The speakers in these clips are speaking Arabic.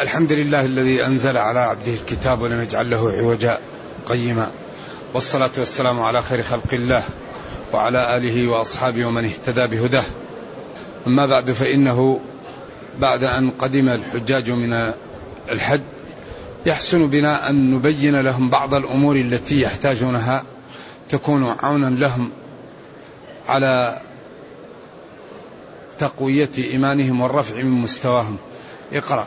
الحمد لله الذي أنزل على عبده الكتاب ولم يجعل له عوجا قيما. والصلاة والسلام على خير خلق الله وعلى آله وأصحابه ومن اهتدى بهداه. أما بعد فإنه بعد أن قدم الحجاج من الحج يحسن بنا أن نبين لهم بعض الأمور التي يحتاجونها تكون عونا لهم على تقوية إيمانهم والرفع من مستواهم. اقرأ.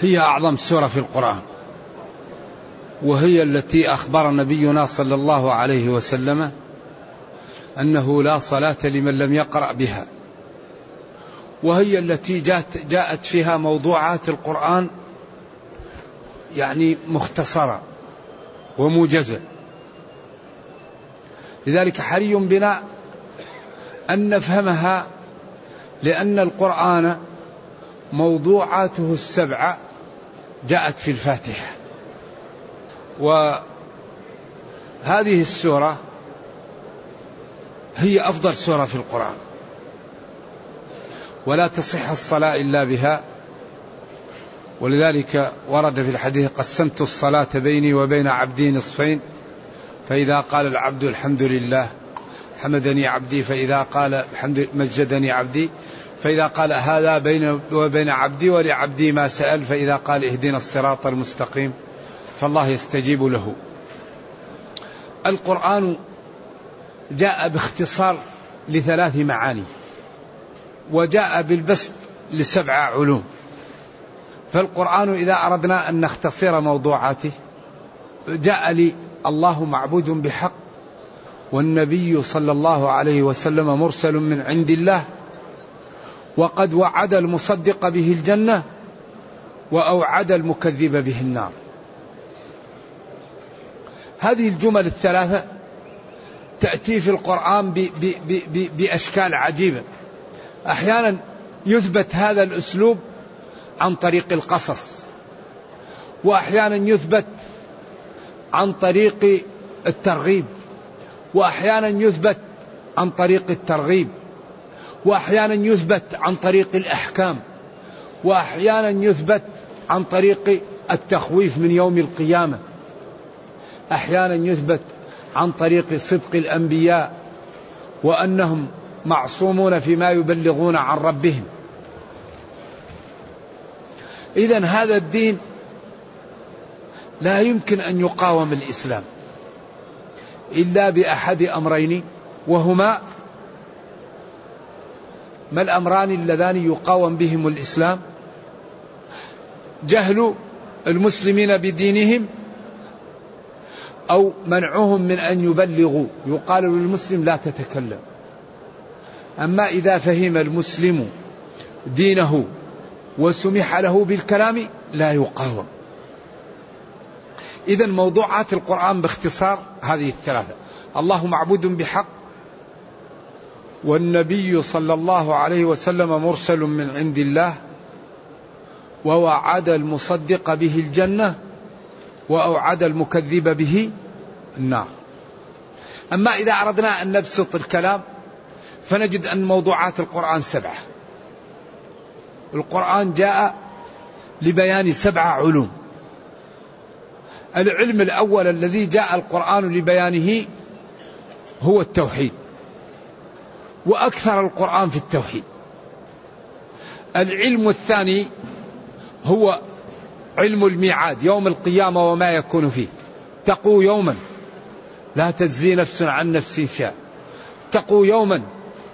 هي أعظم سورة في القرآن وهي التي أخبر نبينا صلى الله عليه وسلم أنه لا صلاة لمن لم يقرأ بها وهي التي جاءت, جاءت فيها موضوعات القرآن يعني مختصرة وموجزة. لذلك حري بنا أن نفهمها لأن القرآن موضوعاته السبعة جاءت في الفاتحة. وهذه السورة هي أفضل سورة في القرآن. ولا تصح الصلاة إلا بها. ولذلك ورد في الحديث قسمت الصلاة بيني وبين عبدي نصفين. فإذا قال العبد الحمد لله حمدني عبدي فإذا قال الحمد مجدني عبدي فإذا قال هذا بين وبين عبدي ولعبدي ما سأل فإذا قال اهدنا الصراط المستقيم فالله يستجيب له. القرآن جاء باختصار لثلاث معاني وجاء بالبسط لسبع علوم. فالقرآن إذا أردنا أن نختصر موضوعاته جاء لي الله معبود بحق والنبي صلى الله عليه وسلم مرسل من عند الله وقد وعد المصدق به الجنة وأوعد المكذب به النار. هذه الجمل الثلاثة تأتي في القرآن بأشكال عجيبة. أحيانا يثبت هذا الأسلوب عن طريق القصص وأحيانا يثبت عن طريق الترغيب وأحيانا يثبت عن طريق الترغيب. وأحيانا يثبت عن طريق الأحكام وأحيانا يثبت عن طريق التخويف من يوم القيامة أحيانا يثبت عن طريق صدق الأنبياء وأنهم معصومون فيما يبلغون عن ربهم. اذا هذا الدين لا يمكن أن يقاوم الإسلام إلا بأحد أمرين وهما ما الأمران اللذان يقاوم بهم الإسلام؟ جهل المسلمين بدينهم أو منعهم من أن يبلغوا. يقال للمسلم لا تتكلم. أما إذا فهم المسلم دينه وسمح له بالكلام لا يقاوم. إذا موضوعات القرآن باختصار هذه الثلاثة. الله معبود بحق والنبي صلى الله عليه وسلم مرسل من عند الله ووعد المصدق به الجنة وأوعد المكذب به النار. أما إذا أردنا أن نبسط الكلام فنجد أن موضوعات القرآن سبعة. القرآن جاء لبيان سبع علوم. العلم الأول الذي جاء القرآن لبيانه هو التوحيد. وأكثر القرآن في التوحيد. العلم الثاني هو علم الميعاد يوم القيامة وما يكون فيه. اتقوا يوما لا تجزي نفس عن نفس شاء اتقوا يوما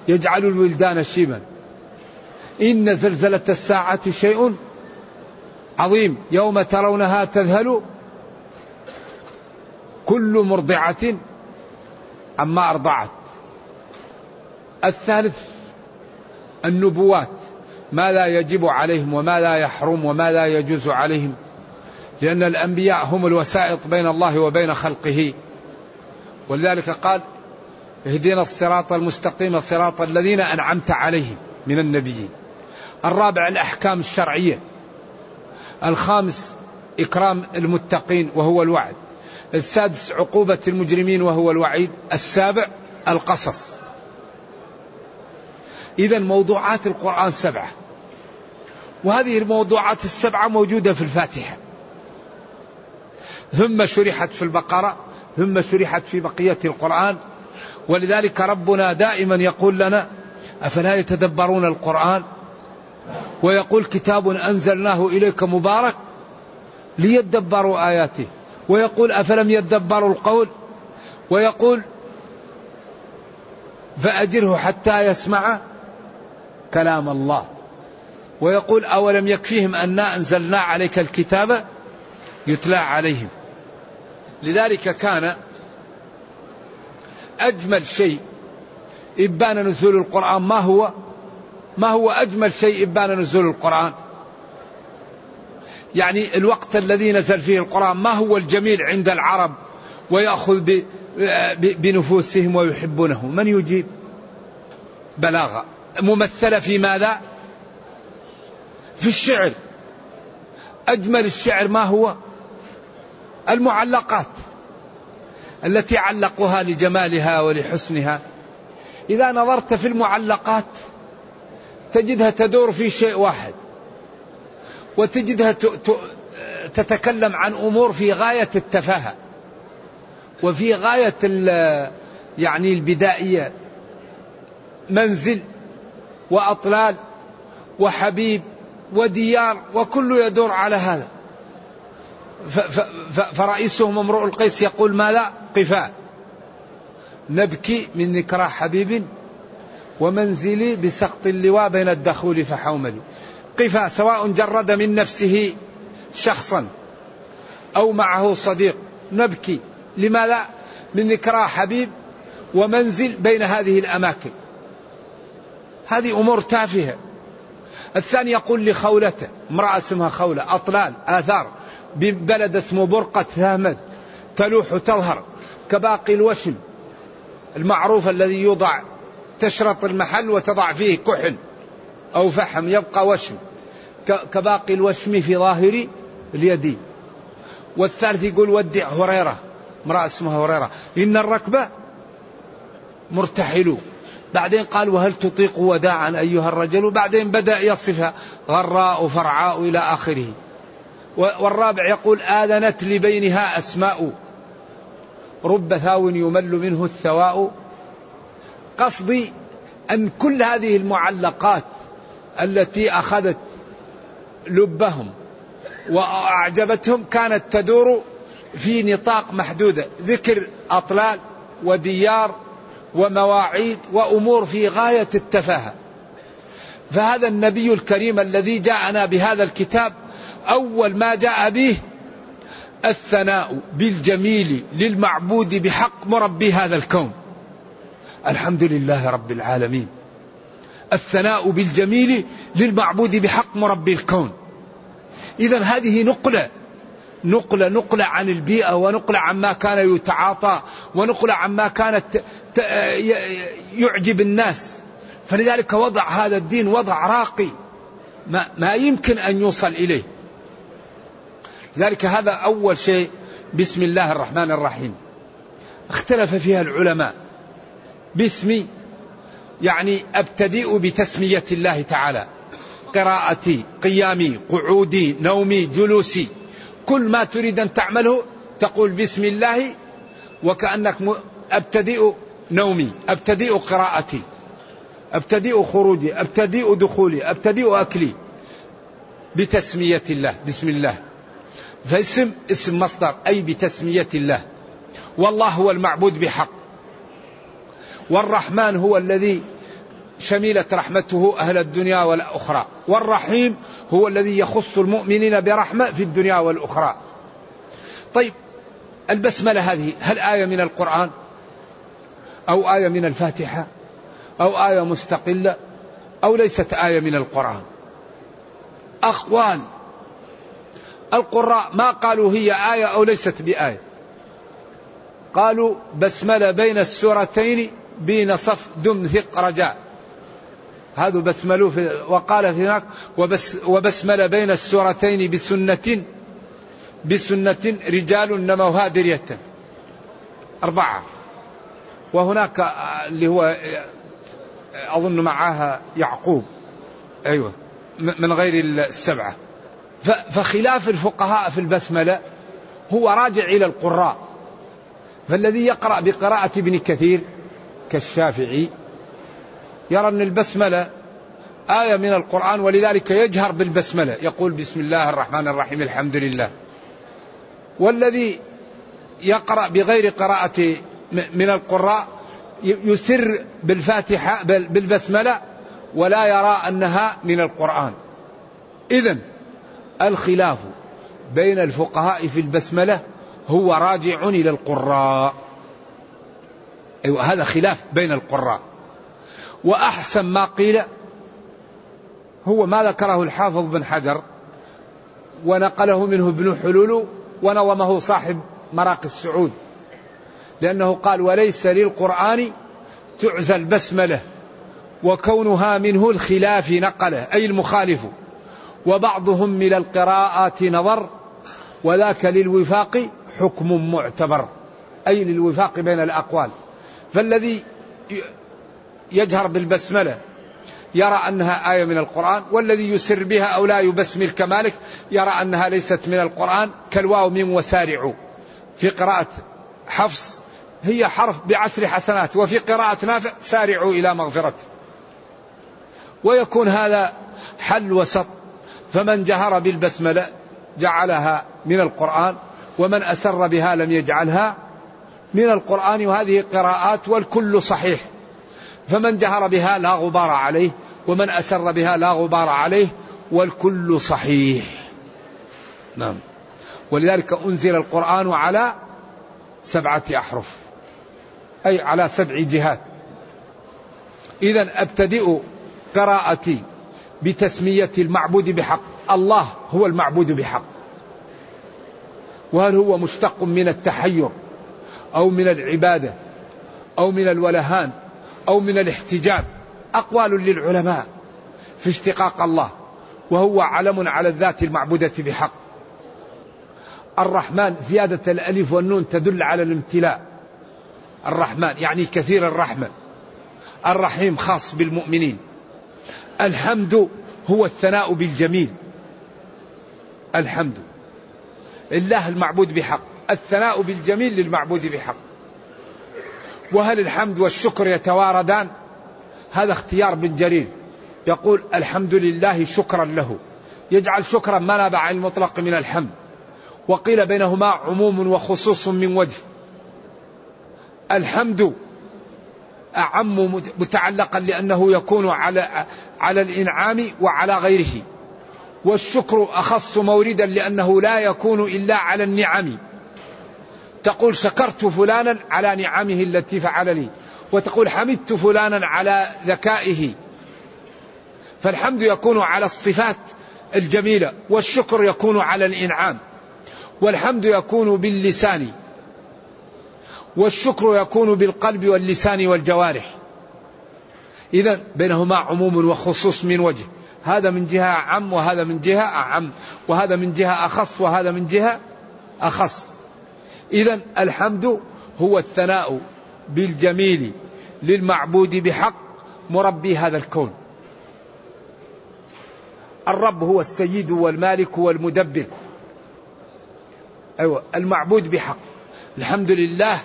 يجعل الولدان شيبا. إن زلزلة الساعة شيء عظيم يوم ترونها تذهل كل مرضعة عما أرضعت. الثالث النبوات ما لا يجب عليهم وما لا يحرم وما لا يجوز عليهم لأن الأنبياء هم الوسائط بين الله وبين خلقه. ولذلك قال اهدنا الصراط المستقيم صراط الذين أنعمت عليهم من النبيين. الرابع الأحكام الشرعية. الخامس إكرام المتقين وهو الوعد. السادس عقوبة المجرمين وهو الوعيد. السابع القصص. إذا موضوعات القرآن سبعة. وهذه الموضوعات السبعة موجودة في الفاتحة. ثم شرحت في البقرة ثم شرحت في بقية القرآن. ولذلك ربنا دائما يقول لنا أفلا يتدبرون القرآن؟ ويقول كتاب أنزلناه إليك مبارك ليدبروا آياته. ويقول أفلم يدبروا القول؟ ويقول فأجره حتى يسمع كلام الله. ويقول أولم يكفيهم أنا أنزلنا عليك الكتاب يتلى عليهم. لذلك كان أجمل شيء إبان نزول القرآن ما هو؟ ما هو أجمل شيء إبان نزول القرآن؟ يعني الوقت الذي نزل فيه القرآن ما هو الجميل عند العرب ويأخذ بنفوسهم ويحبونه؟ من يجيب؟ بلاغة. ممثلة في ماذا؟ في الشعر. أجمل الشعر ما هو؟ المعلقات التي علقوها لجمالها ولحسنها. إذا نظرت في المعلقات تجدها تدور في شيء واحد وتجدها تتكلم عن أمور في غاية التفاهة وفي غاية يعني البدائية. منزل وأطلال وحبيب وديار وكل يدور على هذا. فرئيسهم امرؤ القيس يقول ما لا؟ قفاء. نبكي من ذكرى حبيب ومنزلي بسقط اللواء بين الدخول فحوملي. قفا سواء جرد من نفسه شخصا أو معه صديق. نبكي. لماذا؟ من ذكرى حبيب ومنزل بين هذه الأماكن. هذه أمور تافهة. الثاني يقول لخولته امرأة اسمها خولة أطلال آثار ببلد اسمه برقة ثامد تلوح وتظهر كباقي الوشم المعروف الذي يوضع تشرط المحل وتضع فيه كحل أو فحم يبقى وشم كباقي الوشم في ظاهر اليد والثالث يقول ودع هريرة امرأة اسمها هريرة إن الركبة مرتحلوا بعدين قال وهل تطيق وداعا أيها الرجل؟ بعدين بدأ يصفها غراء فرعاء إلى آخره. والرابع يقول آذنت لبينها أسماء. رب ثاو يمل منه الثواء. قصدي أن كل هذه المعلقات التي أخذت لبهم وأعجبتهم كانت تدور في نطاق محدودة ذكر أطلال وديار ومواعيد وأمور في غاية التفاهة. فهذا النبي الكريم الذي جاءنا بهذا الكتاب أول ما جاء به الثناء بالجميل للمعبود بحق مربي هذا الكون. الحمد لله رب العالمين. الثناء بالجميل للمعبود بحق مربي الكون. إذا هذه نقلة نقلة نقلة عن البيئة ونقلة عما كان يتعاطى ونقلة عما كانت يعجب الناس. فلذلك وضع هذا الدين وضع راقي ما, ما يمكن أن يوصل إليه. لذلك هذا أول شيء بسم الله الرحمن الرحيم. اختلف فيها العلماء. باسم يعني أبتدئ بتسمية الله تعالى. قراءتي قيامي قعودي نومي جلوسي. كل ما تريد أن تعمله تقول بسم الله وكأنك أبتدئ نومي أبتدئ قراءتي أبتدئ خروجي أبتدئ دخولي أبتدئ أكلي بتسمية الله بسم الله. فاسم اسم مصدر أي بتسمية الله. والله هو المعبود بحق. والرحمن هو الذي شملت رحمته أهل الدنيا والأخرى. والرحيم هو الذي يخص المؤمنين برحمة في الدنيا والأخرى. طيب البسملة هذه هل آية من القرآن؟ أو آية من الفاتحة؟ أو آية مستقلة؟ أو ليست آية من القرآن؟ أقوال القراء ما قالوا هي آية أو ليست بآية. قالوا بسملة بين السورتين بين صف دم ثق رجاء. هذا بسملوا في وقال في هناك وبس وبسمل بين السورتين بسنة بسنة رجال نموها درية أربعة. وهناك اللي هو أظن معها يعقوب. أيوة. من غير السبعة. فخلاف الفقهاء في البسملة هو راجع إلى القراء. فالذي يقرأ بقراءة ابن كثير كالشافعي يرى أن البسملة آية من القرآن ولذلك يجهر بالبسملة. يقول بسم الله الرحمن الرحيم الحمد لله. والذي يقرأ بغير قراءة من القراء يسر بالفاتحة بالبسملة ولا يرى أنها من القرآن. إذا الخلاف بين الفقهاء في البسملة هو راجع إلى القراء. أيوة هذا خلاف بين القراء. وأحسن ما قيل هو ما ذكره الحافظ بن حجر ونقله منه ابن حلول ونظمه صاحب مراقي السعود لأنه قال وليس للقرآن تعزى البسملة وكونها منه الخلاف نقله أي المخالف. وبعضهم من القراءات نظر وذاك للوفاق حكم معتبر أي للوفاق بين الأقوال. فالذي يجهر بالبسملة. يرى أنها آية من القرآن والذي يسر بها أو لا يبسمل كمالك يرى أنها ليست من القرآن كالواو من وسارعوا في قراءة حفص هي حرف بعشر حسنات وفي قراءة نافع سارعوا إلى مغفرة. ويكون هذا حل وسط. فمن جهر بالبسملة جعلها من القرآن ومن أسر بها لم يجعلها من القرآن. وهذه قراءات والكل صحيح. فمن جهر بها لا غبار عليه ومن أسر بها لا غبار عليه والكل صحيح. نعم. ولذلك أنزل القرآن على سبعة أحرف أي على سبع جهات. إذا أبتدئ قراءتي بتسمية المعبود بحق. الله هو المعبود بحق. وهل هو مشتق من التحير أو من العبادة أو من الولهان أو من الاحتجاب أقوال للعلماء في اشتقاق الله وهو علم على الذات المعبودة بحق. الرحمن زيادة الألف والنون تدل على الامتلاء. الرحمن يعني كثير الرحمة. الرحيم خاص بالمؤمنين. الحمد هو الثناء بالجميل. الحمد الله المعبود بحق. الثناء بالجميل للمعبود بحق. وهل الحمد والشكر يتواردان؟ هذا اختيار بن جرير. يقول الحمد لله شكرا له. يجعل شكرا ما نابع عن المطلق من الحمد. وقيل بينهما عموم وخصوص من وجه. الحمد أعم متعلقا لأنه يكون على على الإنعام وعلى غيره. والشكر أخص موردا لأنه لا يكون إلا على النعم. تقول شكرت فلانا على نعمه التي فعل لي وتقول حمدت فلانا على ذكائه. فالحمد يكون على الصفات الجميلة والشكر يكون على الإنعام. والحمد يكون باللسان والشكر يكون بالقلب واللسان والجوارح. إذا بينهما عموم وخصوص من وجه. هذا من جهة عم وهذا من جهة أعم وهذا من جهة أخص وهذا من جهة أخص. إذا الحمد هو الثناء بالجميل للمعبود بحق مربي هذا الكون. الرب هو السيد والمالك والمدبر. أيوة المعبود بحق. الحمد لله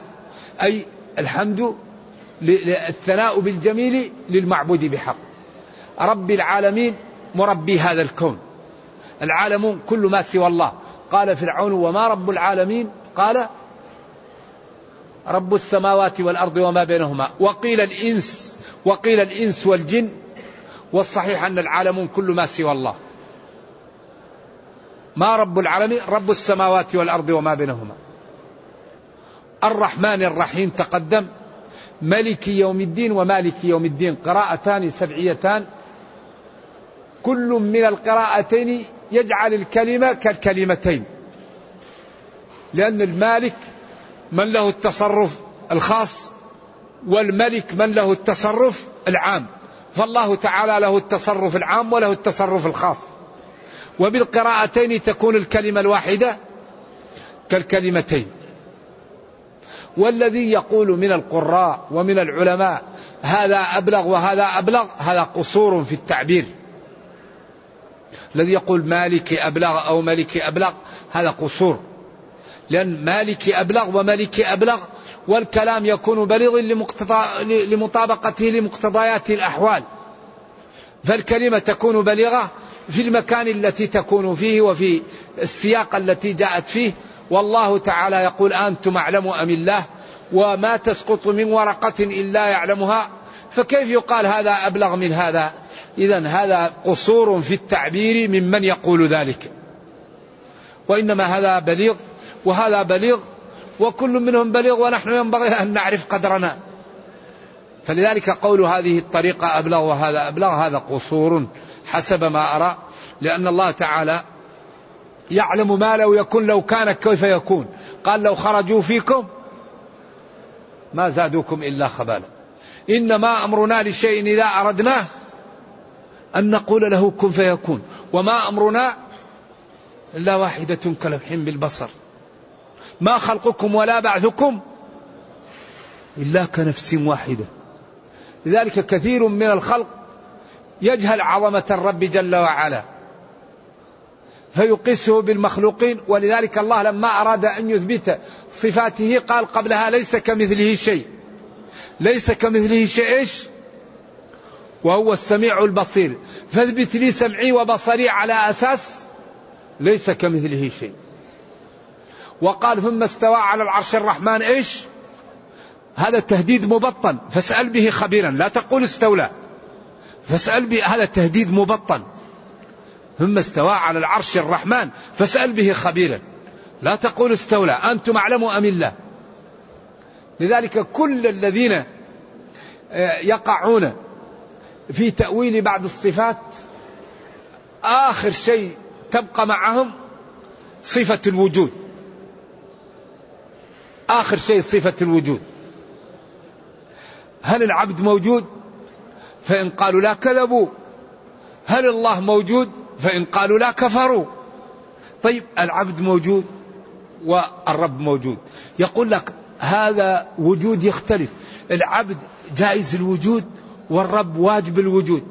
أي الحمد الثناء بالجميل للمعبود بحق. رب العالمين مربي هذا الكون. العالم كل ما سوى الله. قال فرعون وما رب العالمين قال رب السماوات والأرض وما بينهما. وقيل الإنس وقيل الإنس والجن. والصحيح أن العالمون كل ما سوى الله. ما رب العالمين؟ رب السماوات والأرض وما بينهما. الرحمن الرحيم تقدم. ملك يوم الدين ومالك يوم الدين. قراءتان سبعيتان. كل من القراءتين يجعل الكلمة كالكلمتين. لأن المالك من له التصرف الخاص والملك من له التصرف العام. فالله تعالى له التصرف العام وله التصرف الخاص. وبالقراءتين تكون الكلمة الواحدة كالكلمتين. والذي يقول من القراء ومن العلماء هذا أبلغ وهذا أبلغ هذا قصور في التعبير. الذي يقول مالك أبلغ أو ملك أبلغ هذا قصور. لأن مالك أبلغ وملك أبلغ والكلام يكون بليغ لمطابقته لمقتضيات الأحوال. فالكلمة تكون بليغة في المكان التي تكون فيه وفي السياق التي جاءت فيه. والله تعالى يقول أنتم أعلم أم الله؟ وما تسقط من ورقة إلا يعلمها. فكيف يقال هذا أبلغ من هذا؟ إذا هذا قصور في التعبير ممن يقول ذلك. وإنما هذا بليغ وهذا بليغ وكل منهم بليغ ونحن ينبغي أن نعرف قدرنا. فلذلك قول هذه الطريقة أبلغ وهذا أبلغ هذا قصور حسب ما أرى لأن الله تعالى يعلم ما لو يكون لو كان كيف يكون. قال لو خرجوا فيكم ما زادوكم إلا خبالا. إنما أمرنا لشيء إذا أردناه أن نقول له كن فيكون. وما أمرنا إلا واحدة كلمح بالبصر ما خلقكم ولا بعثكم إلا كنفس واحدة. لذلك كثير من الخلق يجهل عظمة الرب جل وعلا فيقيسه بالمخلوقين. ولذلك الله لما أراد أن يثبت صفاته قال قبلها ليس كمثله شيء. ليس كمثله شيء إيش؟ وهو السميع البصير. فاثبت لي سمعي وبصري على أساس ليس كمثله شيء. وقال ثم استوى على العرش الرحمن إيش؟ هذا تهديد مبطن فاسأل به خبيرا. لا تقول استولى. فاسأل به هذا تهديد مبطن ثم استوى على العرش الرحمن. فاسأل به خبيرا. لا تقول استولى. أنتم أعلم أم الله؟ لذلك كل الذين آه، يقعون في تأويل بعض الصفات آخر شيء تبقى معهم صفة الوجود. آخر شيء صفة الوجود. هل العبد موجود؟ فإن قالوا لا كذبوا. هل الله موجود؟ فإن قالوا لا كفروا. طيب العبد موجود والرب موجود. يقول لك هذا وجود يختلف. العبد جائز الوجود والرب واجب الوجود.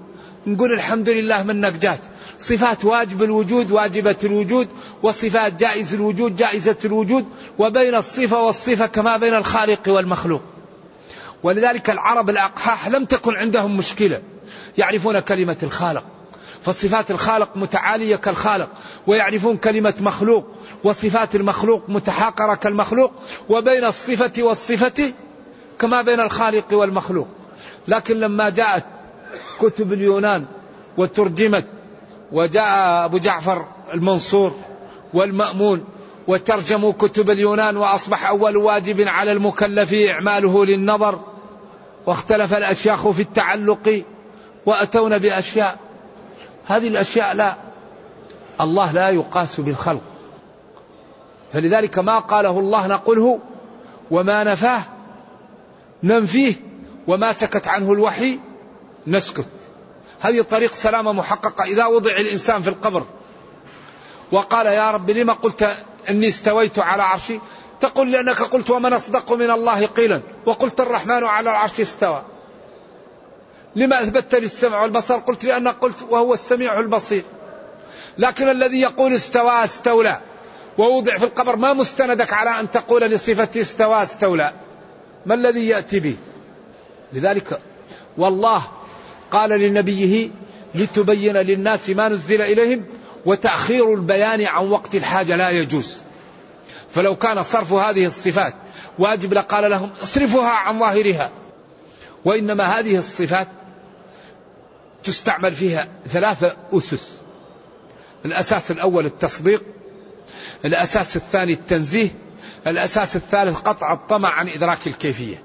نقول الحمد لله من نجات صفات واجب الوجود واجبة الوجود وصفات جائز الوجود جائزة الوجود وبين الصفة والصفة كما بين الخالق والمخلوق. ولذلك العرب الأقحاح لم تكن عندهم مشكلة يعرفون كلمة الخالق. فصفات الخالق متعالية كالخالق ويعرفون كلمة مخلوق وصفات المخلوق متحاقرة كالمخلوق وبين الصفة والصفة كما بين الخالق والمخلوق. لكن لما جاءت كتب اليونان وترجمت وجاء أبو جعفر المنصور والمأمون وترجموا كتب اليونان وأصبح أول واجب على المكلف إعماله للنظر واختلف الأشياخ في التعلق وأتون بأشياء. هذه الأشياء لا الله لا يقاس بالخلق. فلذلك ما قاله الله نقله وما نفاه ننفيه وما سكت عنه الوحي نسكت. هذه طريق سلامة محققة؟ إذا وضع الإنسان في القبر. وقال يا رب لما قلت أني استويت على عرشي؟ تقول لأنك قلت ومن أصدق من الله قيلا. وقلت الرحمن على العرش استوى. لما أثبتت لي السمع والبصر؟ قلت لأنك قلت وهو السميع البصير. لكن الذي يقول استوى استولى. ووضع في القبر ما مستندك على أن تقول لصفة استوى استولى. ما الذي يأتي به لذلك والله قال لنبيه لتبين للناس ما نزل إليهم وتأخير البيان عن وقت الحاجة لا يجوز. فلو كان صرف هذه الصفات واجب لقال لهم اصرفها عن ظاهرها وإنما هذه الصفات تستعمل فيها ثلاثة أسس. الأساس الأول التصديق الأساس الثاني التنزيه الأساس الثالث قطع الطمع عن إدراك الكيفية.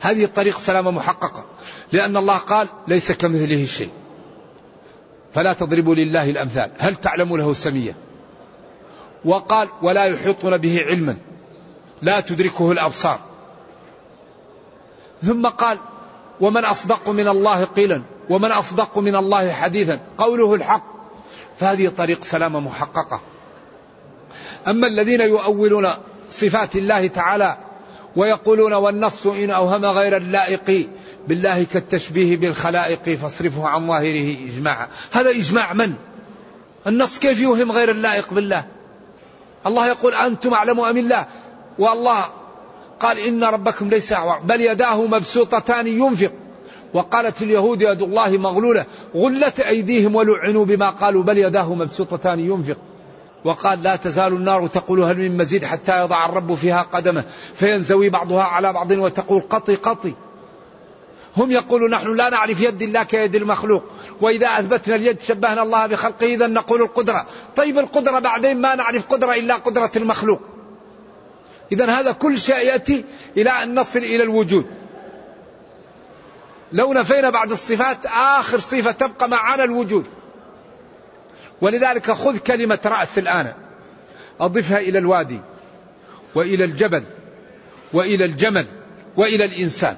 هذه الطريق سلامة محققة. لأن الله قال ليس كمثله شيء. فلا تضربوا لله الأمثال. هل تعلم له سمية وقال ولا يحيطون به علما. لا تدركه الأبصار. ثم قال ومن أصدق من الله قيلا ومن أصدق من الله حديثا. قوله الحق. فهذه طريق سلامة محققة. أما الذين يؤولون صفات الله تعالى ويقولون والنص إن أوهم غير اللائق بالله كالتشبيه بالخلائق فاصرفه عن ظاهره إجماعا. هذا إجماع من؟ النص كيف يوهم غير اللائق بالله؟ الله يقول أنتم أعلم أم الله؟ والله قال إن ربكم ليس أعور بل يداه مبسوطتان ينفق. وقالت اليهود يد الله مغلولة غلت أيديهم ولعنوا بما قالوا بل يداه مبسوطتان ينفق. وقال لا تزال النار تقول هل من مزيد حتى يضع الرب فيها قدمه فينزوي بعضها على بعض وتقول قطي قطي. هم يقولون نحن لا نعرف يد الله كيد المخلوق. وإذا أثبتنا اليد شبهنا الله بخلقه إذا نقول القدرة. طيب القدرة بعدين ما نعرف قدرة إلا قدرة المخلوق. إذا هذا كل شيء يأتي إلى أن نصل إلى الوجود. لو نفينا بعض الصفات آخر صفة تبقى معنا الوجود. ولذلك خذ كلمة رأس الآن. أضفها إلى الوادي وإلى الجبل وإلى الجمل وإلى الإنسان.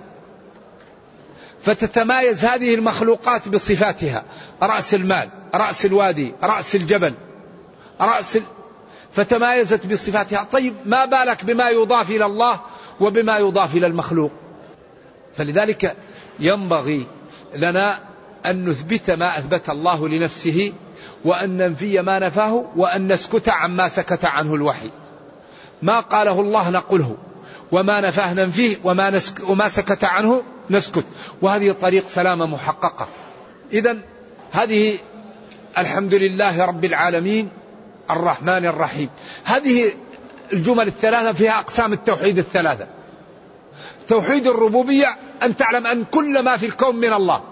فتتمايز هذه المخلوقات بصفاتها. رأس المال رأس الوادي رأس الجبل رأس ال... فتمايزت بصفاتها. طيب ما بالك بما يضاف إلى الله وبما يضاف إلى المخلوق؟ فلذلك ينبغي لنا أن نثبت ما أثبت الله لنفسه وأن ننفي ما نفاه وأن نسكت عما سكت عنه الوحي. ما قاله الله نقله. وما نفاه ننفيه وما, نسك وما سكت عنه نسكت. وهذه طريق سلامة محققة. إذا هذه الحمد لله رب العالمين الرحمن الرحيم. هذه الجمل الثلاثة فيها أقسام التوحيد الثلاثة. توحيد الربوبية أن تعلم أن كل ما في الكون من الله.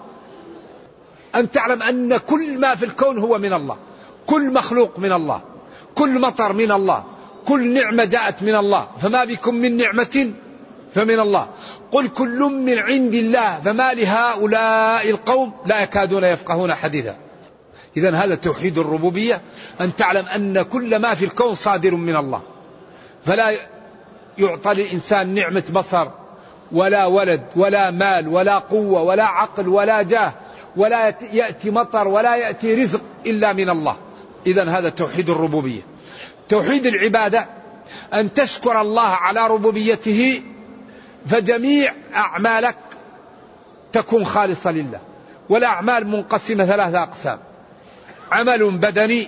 أن تعلم أن كل ما في الكون هو من الله. كل مخلوق من الله. كل مطر من الله. كل نعمة جاءت من الله. فما بكم من نعمة فمن الله. قل كل من عند الله فما لهؤلاء القوم لا يكادون يفقهون حديثا. إذا هذا توحيد الربوبية أن تعلم أن كل ما في الكون صادر من الله. فلا يعطى للإنسان نعمة بصر ولا ولد ولا مال ولا قوة ولا عقل ولا جاه ولا يأتي مطر ولا يأتي رزق إلا من الله. إذا هذا توحيد الربوبية. توحيد العبادة أن تشكر الله على ربوبيته فجميع أعمالك تكون خالصة لله. والأعمال منقسمة ثلاثة أقسام. عمل بدني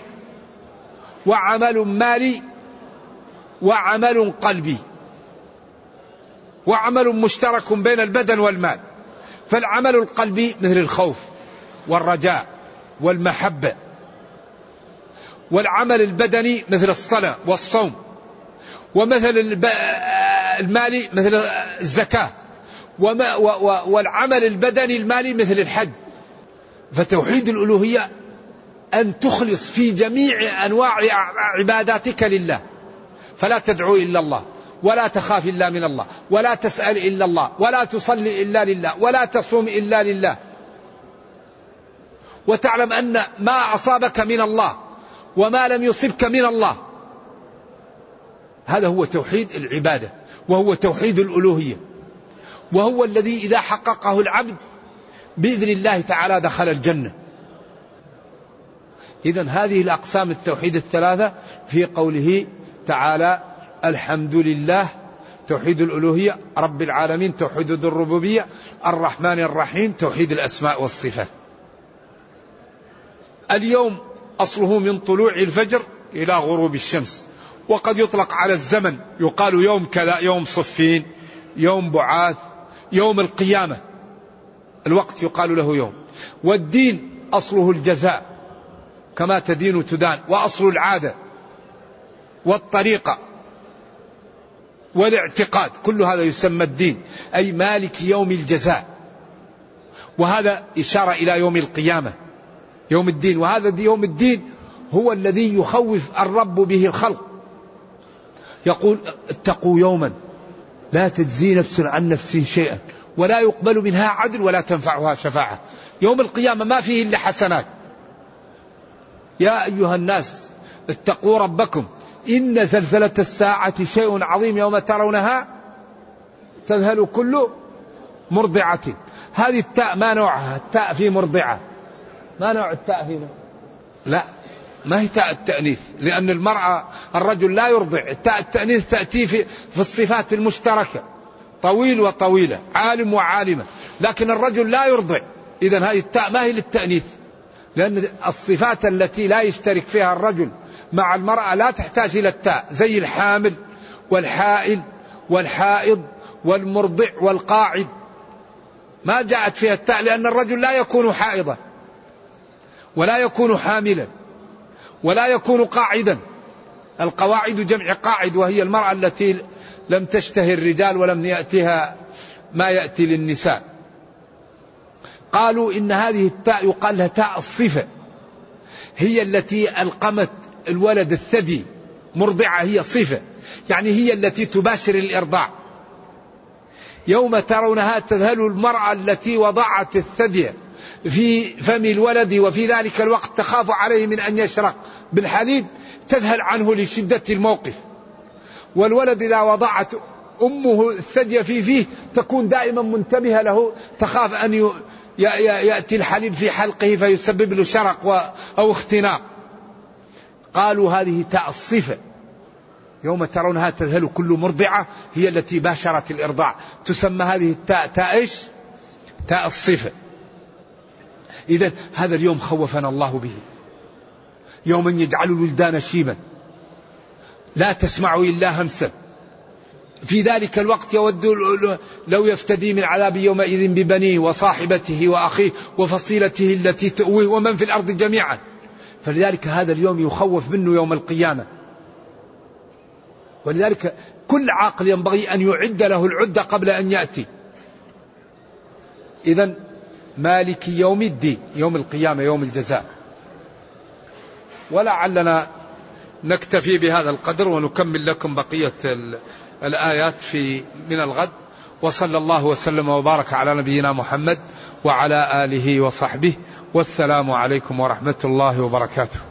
وعمل مالي وعمل قلبي. وعمل مشترك بين البدن والمال. فالعمل القلبي مثل الخوف والرجاء والمحبة. والعمل البدني مثل الصلاة والصوم. ومثل المالي مثل الزكاة وما والعمل البدني المالي مثل الحج. فتوحيد الألوهية أن تخلص في جميع أنواع عباداتك لله. فلا تدعو إلا الله ولا تخاف إلا من الله ولا تسأل إلا الله ولا تصلي إلا لله ولا تصوم إلا لله. وتعلم أن ما أصابك من الله وما لم يصبك من الله هذا هو توحيد العبادة. وهو توحيد الألوهية. وهو الذي إذا حققه العبد بإذن الله تعالى دخل الجنة. إذا هذه الأقسام التوحيد الثلاثة في قوله تعالى الحمد لله توحيد الألوهية رب العالمين توحيد الربوبية الرحمن الرحيم توحيد الأسماء والصفات. اليوم أصله من طلوع الفجر إلى غروب الشمس. وقد يطلق على الزمن. يقال يوم كذا يوم صفين يوم بعاث يوم القيامة. الوقت يقال له يوم. والدين أصله الجزاء كما تدين تدان وأصل العادة والطريقة والاعتقاد. كل هذا يسمى الدين أي مالك يوم الجزاء. وهذا إشارة إلى يوم القيامة يوم الدين. وهذا يوم الدين هو الذي يخوف الرب به الخلق. يقول اتقوا يوما لا تجزي نفس عن نفس شيئا ولا يقبل منها عدل ولا تنفعها شفاعة. يوم القيامة ما فيه إلا حسنات. يا أيها الناس اتقوا ربكم. إن زلزلة الساعة شيء عظيم يوم ترونها تذهل كل مرضعة. هذه التاء ما نوعها؟ التاء في مرضعة. ما نوع التاء في مرضعة؟ لا. ما هي تاء التأنيث لأن المرأة الرجل لا يرضع. تاء التأنيث تأتي في, في الصفات المشتركة طويل وطويلة عالم وعالمة. لكن الرجل لا يرضع. إذا هذه التاء ما هي للتأنيث؟ لأن الصفات التي لا يشترك فيها الرجل مع المرأة لا تحتاج إلى التاء زي الحامل والحائل والحائض والمرضع والقاعد. ما جاءت فيها التاء لأن الرجل لا يكون حائضا ولا يكون حاملا. ولا يكون قاعدا. القواعد جمع قاعد وهي المرأة التي لم تشتهي الرجال ولم يأتها ما يأتي للنساء. قالوا إن هذه التاء يقال لها تاء الصفة. هي التي ألقمت الولد الثدي مرضعة هي صفة. يعني هي التي تباشر الإرضاع. يوم ترونها تذهل المرأة التي وضعت الثدي في فم الولد وفي ذلك الوقت تخاف عليه من أن يشرق. بالحليب تذهل عنه لشدة الموقف. والولد إذا وضعت أمه الثدي في فيه تكون دائما منتبهة له تخاف أن يأتي الحليب في حلقه فيسبب له شرق أو اختناق. قالوا هذه تاء الصفة يوم ترونها تذهل كل مرضعة هي التي باشرت الإرضاع. تسمى هذه التاء تاء إيش؟ تاء الصفة إذا هذا اليوم خوفنا الله به. يوم يجعل الولدان شيبا. لا تسمع إلا همسا. في ذلك الوقت يود لو يفتدي من عذاب يومئذ ببنيه وصاحبته وأخيه وفصيلته التي تؤويه ومن في الأرض جميعا. فلذلك هذا اليوم يخوف منه يوم القيامة. ولذلك كل عاقل ينبغي أن يعد له العدة قبل أن يأتي. إذا مالك يوم الدين يوم القيامة يوم الجزاء. ولعلنا نكتفي بهذا القدر ونكمل لكم بقية الآيات في من الغد. وصلى الله وسلم وبارك على نبينا محمد وعلى آله وصحبه. والسلام عليكم ورحمة الله وبركاته.